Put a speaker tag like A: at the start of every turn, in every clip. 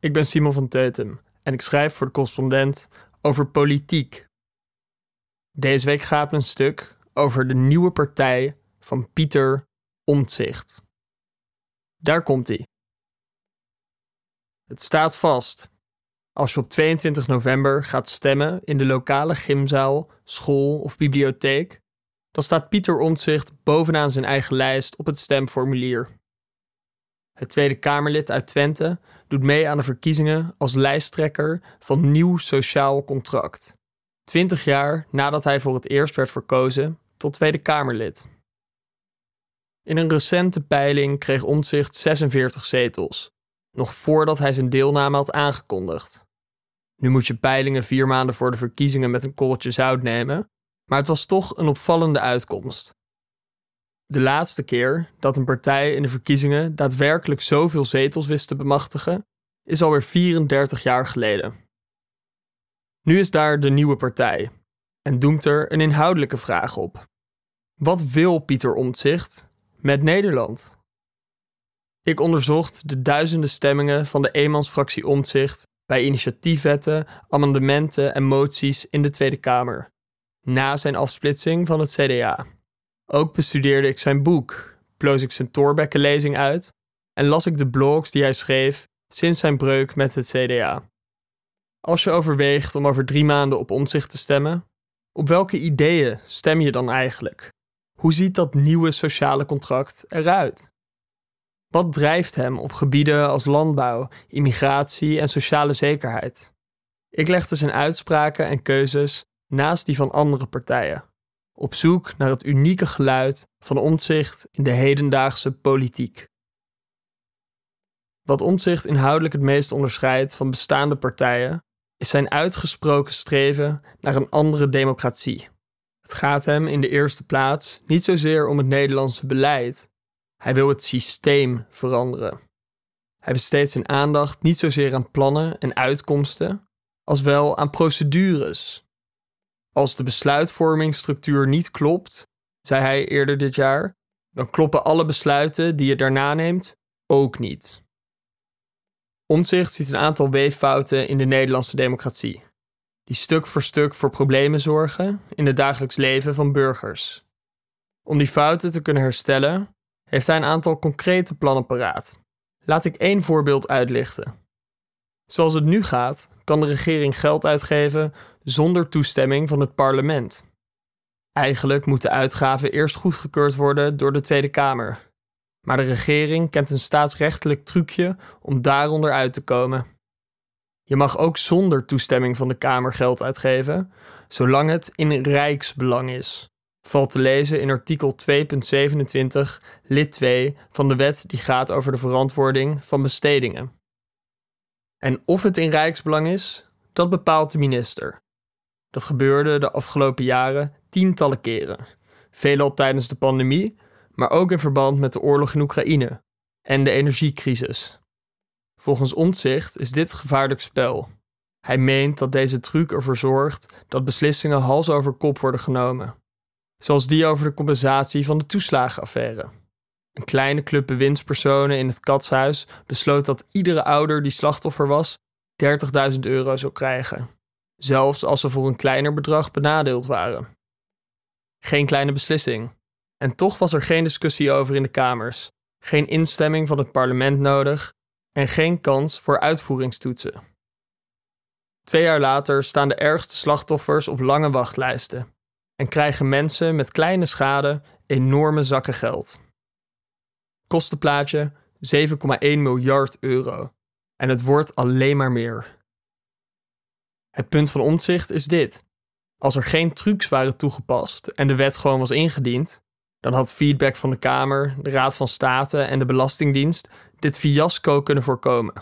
A: Ik ben Simon van Teutem en ik schrijf voor de correspondent over politiek. Deze week gaat een stuk over de nieuwe partij van Pieter Omtzigt. Daar komt hij. Het staat vast. Als je op 22 november gaat stemmen in de lokale gymzaal, school of bibliotheek, dan staat Pieter Omtzigt bovenaan zijn eigen lijst op het stemformulier. Het Tweede Kamerlid uit Twente doet mee aan de verkiezingen als lijsttrekker van Nieuw Sociaal Contract. Twintig jaar nadat hij voor het eerst werd verkozen tot Tweede Kamerlid. In een recente peiling kreeg Omtzigt 46 zetels, nog voordat hij zijn deelname had aangekondigd. Nu moet je peilingen vier maanden voor de verkiezingen met een korreltje zout nemen, maar het was toch een opvallende uitkomst. De laatste keer dat een partij in de verkiezingen daadwerkelijk zoveel zetels wist te bemachtigen, is alweer 34 jaar geleden. Nu is daar de nieuwe partij en doemt er een inhoudelijke vraag op. Wat wil Pieter Omtzigt met Nederland? Ik onderzocht de duizenden stemmingen van de eenmansfractie Omtzigt bij initiatiefwetten, amendementen en moties in de Tweede Kamer, na zijn afsplitsing van het CDA. Ook bestudeerde ik zijn boek, ploos ik zijn Thorbecke-lezing uit en las ik de blogs die hij schreef sinds zijn breuk met het CDA. Als je overweegt om over drie maanden op omzicht te stemmen, op welke ideeën stem je dan eigenlijk? Hoe ziet dat nieuwe sociale contract eruit? Wat drijft hem op gebieden als landbouw, immigratie en sociale zekerheid? Ik legde zijn uitspraken en keuzes naast die van andere partijen op zoek naar het unieke geluid van Omtzigt in de hedendaagse politiek. Wat Omtzigt inhoudelijk het meest onderscheidt van bestaande partijen, is zijn uitgesproken streven naar een andere democratie. Het gaat hem in de eerste plaats niet zozeer om het Nederlandse beleid, hij wil het systeem veranderen. Hij besteedt zijn aandacht niet zozeer aan plannen en uitkomsten, als wel aan procedures, als de besluitvormingsstructuur niet klopt, zei hij eerder dit jaar, dan kloppen alle besluiten die je daarna neemt ook niet. Omzicht ziet een aantal weeffouten in de Nederlandse democratie, die stuk voor stuk voor problemen zorgen in het dagelijks leven van burgers. Om die fouten te kunnen herstellen, heeft hij een aantal concrete plannen paraat. Laat ik één voorbeeld uitlichten. Zoals het nu gaat, kan de regering geld uitgeven zonder toestemming van het parlement. Eigenlijk moeten uitgaven eerst goedgekeurd worden door de Tweede Kamer. Maar de regering kent een staatsrechtelijk trucje om daaronder uit te komen. Je mag ook zonder toestemming van de Kamer geld uitgeven, zolang het in rijksbelang is. Valt te lezen in artikel 2.27, lid 2 van de wet die gaat over de verantwoording van bestedingen. En of het in rijksbelang is, dat bepaalt de minister. Dat gebeurde de afgelopen jaren tientallen keren. Veelal tijdens de pandemie, maar ook in verband met de oorlog in Oekraïne en de energiecrisis. Volgens Omtzigt is dit gevaarlijk spel. Hij meent dat deze truc ervoor zorgt dat beslissingen hals over kop worden genomen. Zoals die over de compensatie van de toeslagenaffaire. Een kleine club bewindspersonen in het katshuis besloot dat iedere ouder die slachtoffer was 30.000 euro zou krijgen zelfs als ze voor een kleiner bedrag benadeeld waren. Geen kleine beslissing. En toch was er geen discussie over in de Kamers, geen instemming van het parlement nodig en geen kans voor uitvoeringstoetsen. Twee jaar later staan de ergste slachtoffers op lange wachtlijsten en krijgen mensen met kleine schade enorme zakken geld. Kostenplaatje 7,1 miljard euro. En het wordt alleen maar meer. Het punt van omzicht is dit. Als er geen trucs waren toegepast en de wet gewoon was ingediend, dan had feedback van de Kamer, de Raad van State en de Belastingdienst dit fiasco kunnen voorkomen.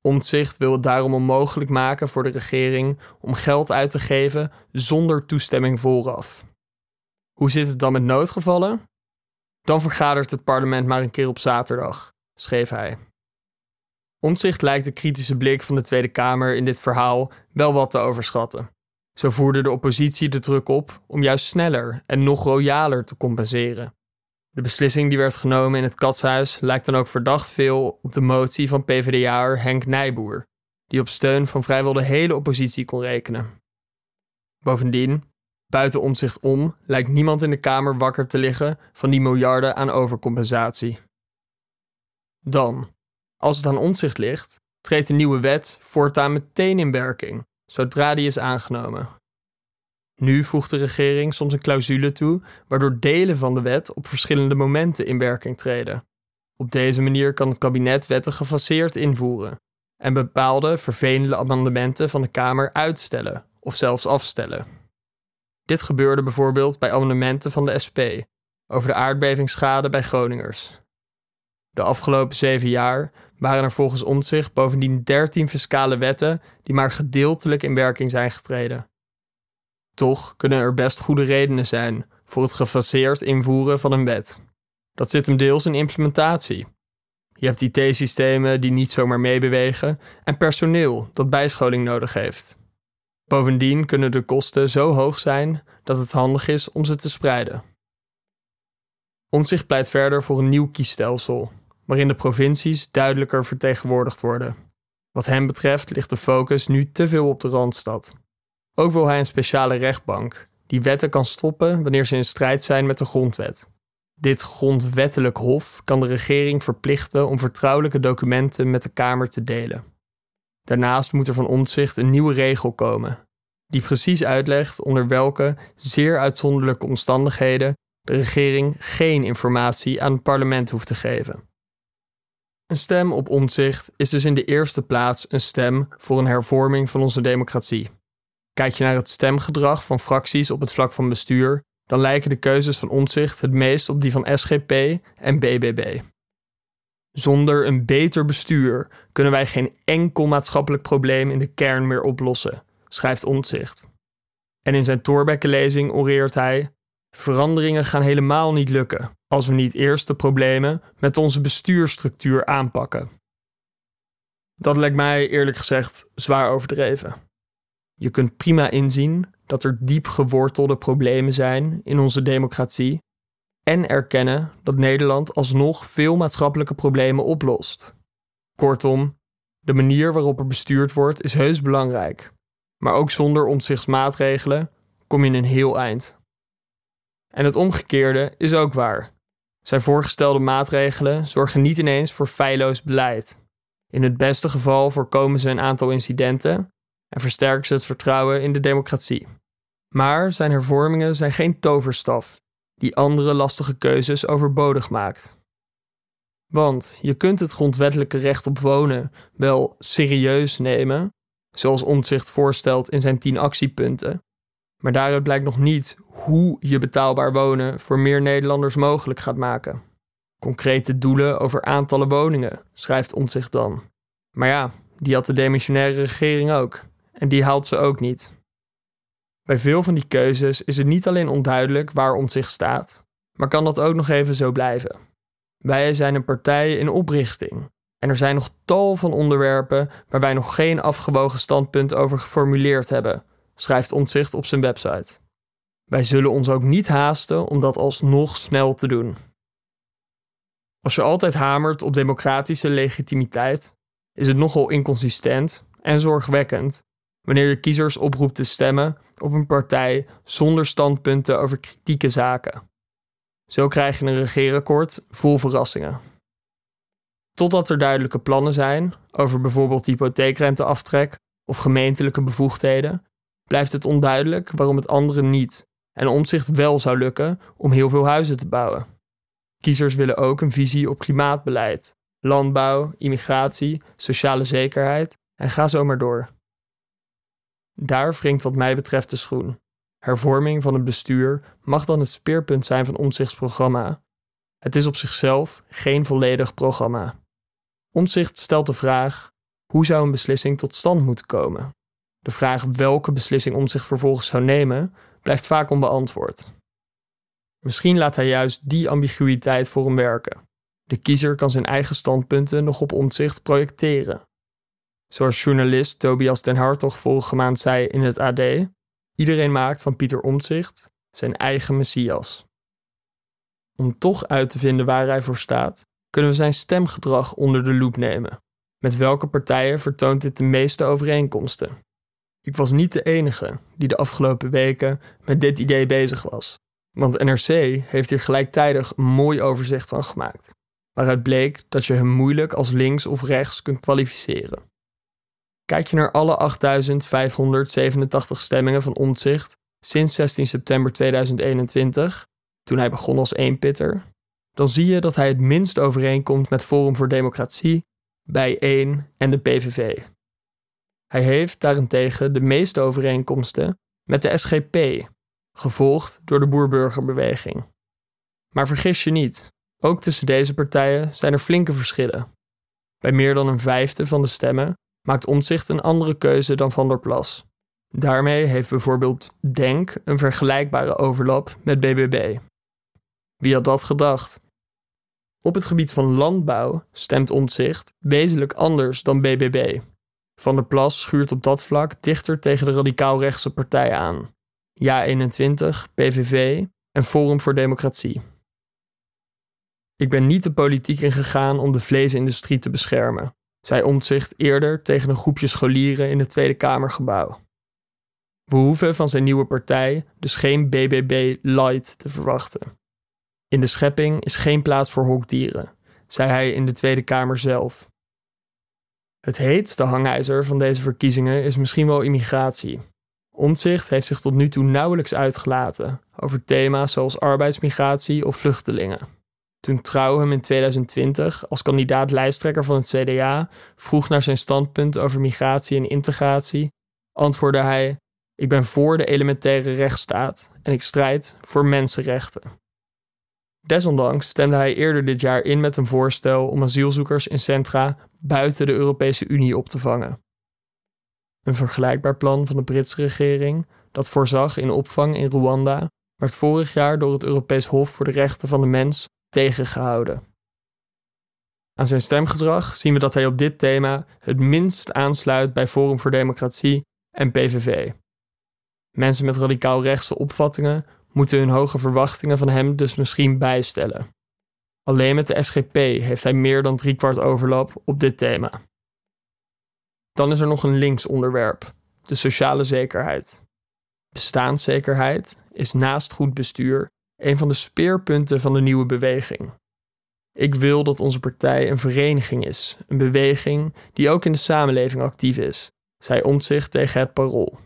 A: Omtzigt wil het daarom onmogelijk maken voor de regering om geld uit te geven zonder toestemming vooraf. Hoe zit het dan met noodgevallen? Dan vergadert het parlement maar een keer op zaterdag, schreef hij. Omzicht lijkt de kritische blik van de Tweede Kamer in dit verhaal wel wat te overschatten. Zo voerde de oppositie de druk op om juist sneller en nog royaler te compenseren. De beslissing die werd genomen in het katshuis lijkt dan ook verdacht veel op de motie van PvdA'er Henk Nijboer, die op steun van vrijwel de hele oppositie kon rekenen. Bovendien, buiten omzicht om, lijkt niemand in de Kamer wakker te liggen van die miljarden aan overcompensatie. Dan, als het aan omzicht ligt, treedt de nieuwe wet voortaan meteen in werking, zodra die is aangenomen. Nu voegt de regering soms een clausule toe waardoor delen van de wet op verschillende momenten in werking treden. Op deze manier kan het kabinet wetten gefaseerd invoeren en bepaalde vervelende amendementen van de Kamer uitstellen of zelfs afstellen. Dit gebeurde bijvoorbeeld bij amendementen van de SP over de aardbevingsschade bij Groningers. De afgelopen zeven jaar waren er volgens Omtzigt bovendien 13 fiscale wetten die maar gedeeltelijk in werking zijn getreden. Toch kunnen er best goede redenen zijn voor het gefaseerd invoeren van een wet. Dat zit hem deels in implementatie. Je hebt IT-systemen die niet zomaar meebewegen en personeel dat bijscholing nodig heeft. Bovendien kunnen de kosten zo hoog zijn dat het handig is om ze te spreiden. Omzicht pleit verder voor een nieuw kiesstelsel, waarin de provincies duidelijker vertegenwoordigd worden. Wat hem betreft ligt de focus nu te veel op de randstad. Ook wil hij een speciale rechtbank die wetten kan stoppen wanneer ze in strijd zijn met de grondwet. Dit grondwettelijk hof kan de regering verplichten om vertrouwelijke documenten met de Kamer te delen. Daarnaast moet er van omzicht een nieuwe regel komen, die precies uitlegt onder welke zeer uitzonderlijke omstandigheden de regering geen informatie aan het parlement hoeft te geven. Een stem op omzicht is dus in de eerste plaats een stem voor een hervorming van onze democratie. Kijk je naar het stemgedrag van fracties op het vlak van bestuur, dan lijken de keuzes van omzicht het meest op die van SGP en BBB. Zonder een beter bestuur kunnen wij geen enkel maatschappelijk probleem in de kern meer oplossen, schrijft Omtzigt. En in zijn Thorbecke-lezing oreert hij: Veranderingen gaan helemaal niet lukken als we niet eerst de problemen met onze bestuurstructuur aanpakken. Dat lijkt mij eerlijk gezegd zwaar overdreven. Je kunt prima inzien dat er diep gewortelde problemen zijn in onze democratie en erkennen dat Nederland alsnog veel maatschappelijke problemen oplost. Kortom, de manier waarop er bestuurd wordt is heus belangrijk, maar ook zonder omzichtsmaatregelen kom je een heel eind. En het omgekeerde is ook waar. Zijn voorgestelde maatregelen zorgen niet ineens voor feilloos beleid. In het beste geval voorkomen ze een aantal incidenten en versterken ze het vertrouwen in de democratie. Maar zijn hervormingen zijn geen toverstaf die andere lastige keuzes overbodig maakt. Want je kunt het grondwettelijke recht op wonen wel serieus nemen, zoals Omtzigt voorstelt in zijn tien actiepunten, maar daaruit blijkt nog niet hoe je betaalbaar wonen voor meer Nederlanders mogelijk gaat maken. Concrete doelen over aantallen woningen, schrijft Omtzigt dan. Maar ja, die had de demissionaire regering ook. En die haalt ze ook niet. Bij veel van die keuzes is het niet alleen onduidelijk waar Omtzigt staat, maar kan dat ook nog even zo blijven. Wij zijn een partij in oprichting. En er zijn nog tal van onderwerpen waar wij nog geen afgewogen standpunt over geformuleerd hebben, schrijft Omtzigt op zijn website. Wij zullen ons ook niet haasten om dat alsnog snel te doen. Als je altijd hamert op democratische legitimiteit, is het nogal inconsistent en zorgwekkend wanneer je kiezers oproept te stemmen op een partij zonder standpunten over kritieke zaken. Zo krijg je een regeerakkoord vol verrassingen. Totdat er duidelijke plannen zijn over bijvoorbeeld hypotheekrenteaftrek of gemeentelijke bevoegdheden, blijft het onduidelijk waarom het anderen niet en omzicht wel zou lukken om heel veel huizen te bouwen. Kiezers willen ook een visie op klimaatbeleid, landbouw, immigratie, sociale zekerheid en ga zo maar door. Daar wringt wat mij betreft de schoen. Hervorming van het bestuur mag dan het speerpunt zijn van omzichtsprogramma. Het is op zichzelf geen volledig programma. Omzicht stelt de vraag: hoe zou een beslissing tot stand moeten komen? De vraag welke beslissing om zich vervolgens zou nemen, blijft vaak onbeantwoord. Misschien laat hij juist die ambiguïteit voor hem werken. De kiezer kan zijn eigen standpunten nog op omzicht projecteren. Zoals journalist Tobias den Hartog vorige maand zei in het AD: iedereen maakt van Pieter Omtzigt zijn eigen messias. om toch uit te vinden waar hij voor staat, kunnen we zijn stemgedrag onder de loep nemen. Met welke partijen vertoont dit de meeste overeenkomsten? Ik was niet de enige die de afgelopen weken met dit idee bezig was. Want NRC heeft hier gelijktijdig een mooi overzicht van gemaakt, waaruit bleek dat je hem moeilijk als links of rechts kunt kwalificeren. Kijk je naar alle 8587 stemmingen van Omtzigt sinds 16 september 2021, toen hij begon als eenpitter, dan zie je dat hij het minst overeenkomt met Forum voor Democratie, bij 1 en de PVV. Hij heeft daarentegen de meeste overeenkomsten met de SGP, gevolgd door de boerburgerbeweging. Maar vergis je niet, ook tussen deze partijen zijn er flinke verschillen. Bij meer dan een vijfde van de stemmen maakt Omtzigt een andere keuze dan Van der Plas. Daarmee heeft bijvoorbeeld Denk een vergelijkbare overlap met BBB. Wie had dat gedacht? Op het gebied van landbouw stemt Omtzigt wezenlijk anders dan BBB. Van der Plas schuurt op dat vlak dichter tegen de radicaal-rechtse partijen aan. Ja21, PVV en Forum voor Democratie. Ik ben niet de politiek ingegaan om de vleesindustrie te beschermen, zei Omtzigt eerder tegen een groepje scholieren in het Tweede Kamergebouw. We hoeven van zijn nieuwe partij dus geen BBB Light te verwachten. In de schepping is geen plaats voor hokdieren, zei hij in de Tweede Kamer zelf. Het heetste hangijzer van deze verkiezingen is misschien wel immigratie. Omtzigt heeft zich tot nu toe nauwelijks uitgelaten over thema's zoals arbeidsmigratie of vluchtelingen. Toen Trouw hem in 2020 als kandidaat lijsttrekker van het CDA vroeg naar zijn standpunt over migratie en integratie, antwoordde hij: Ik ben voor de elementaire rechtsstaat en ik strijd voor mensenrechten. Desondanks stemde hij eerder dit jaar in met een voorstel om asielzoekers in centra buiten de Europese Unie op te vangen. Een vergelijkbaar plan van de Britse regering, dat voorzag in opvang in Rwanda, werd vorig jaar door het Europees Hof voor de Rechten van de Mens tegengehouden. Aan zijn stemgedrag zien we dat hij op dit thema het minst aansluit bij Forum voor Democratie en PVV. Mensen met radicaal rechtse opvattingen moeten hun hoge verwachtingen van hem dus misschien bijstellen. Alleen met de SGP heeft hij meer dan driekwart overlap op dit thema. Dan is er nog een links onderwerp, de sociale zekerheid. Bestaanszekerheid is naast goed bestuur een van de speerpunten van de nieuwe beweging. Ik wil dat onze partij een vereniging is, een beweging die ook in de samenleving actief is, zei Omtzigt tegen het Parool.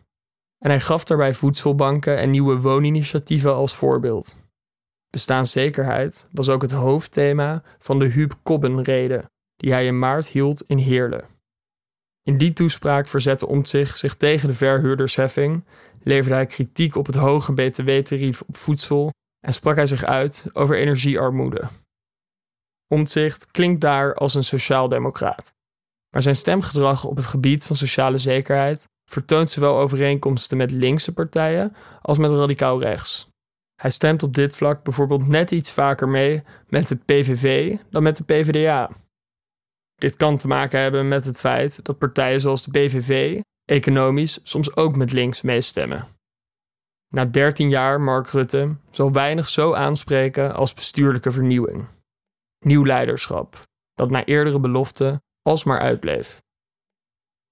A: En hij gaf daarbij voedselbanken en nieuwe wooninitiatieven als voorbeeld. Bestaanszekerheid was ook het hoofdthema van de Huub Kobbenrede, die hij in maart hield in Heerlen. In die toespraak verzette Omtzigt zich tegen de verhuurdersheffing, leverde hij kritiek op het hoge btw-tarief op voedsel en sprak hij zich uit over energiearmoede. Omtzigt klinkt daar als een sociaaldemocraat, maar zijn stemgedrag op het gebied van sociale zekerheid vertoont zowel overeenkomsten met linkse partijen als met radicaal rechts. Hij stemt op dit vlak bijvoorbeeld net iets vaker mee met de PVV dan met de PvdA. Dit kan te maken hebben met het feit dat partijen zoals de PVV economisch soms ook met links meestemmen. Na 13 jaar Mark Rutte zal weinig zo aanspreken als bestuurlijke vernieuwing. Nieuw leiderschap, dat na eerdere beloften alsmaar uitbleef.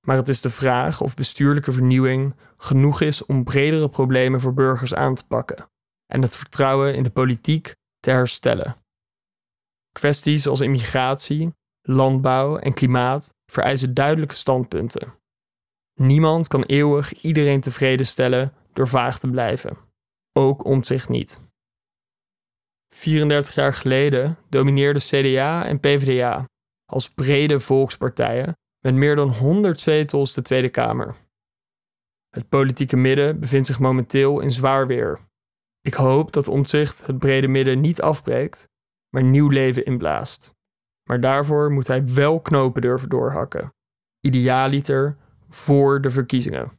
A: Maar het is de vraag of bestuurlijke vernieuwing genoeg is om bredere problemen voor burgers aan te pakken en het vertrouwen in de politiek te herstellen. Kwesties als immigratie, landbouw en klimaat vereisen duidelijke standpunten. Niemand kan eeuwig iedereen tevreden stellen door vaag te blijven. Ook omzicht niet. 34 jaar geleden domineerden CDA en PvdA als brede volkspartijen met meer dan 100 zetels de Tweede Kamer. Het politieke midden bevindt zich momenteel in zwaar weer. Ik hoop dat Omtzigt het brede midden niet afbreekt, maar nieuw leven inblaast. Maar daarvoor moet hij wel knopen durven doorhakken. Idealiter voor de verkiezingen.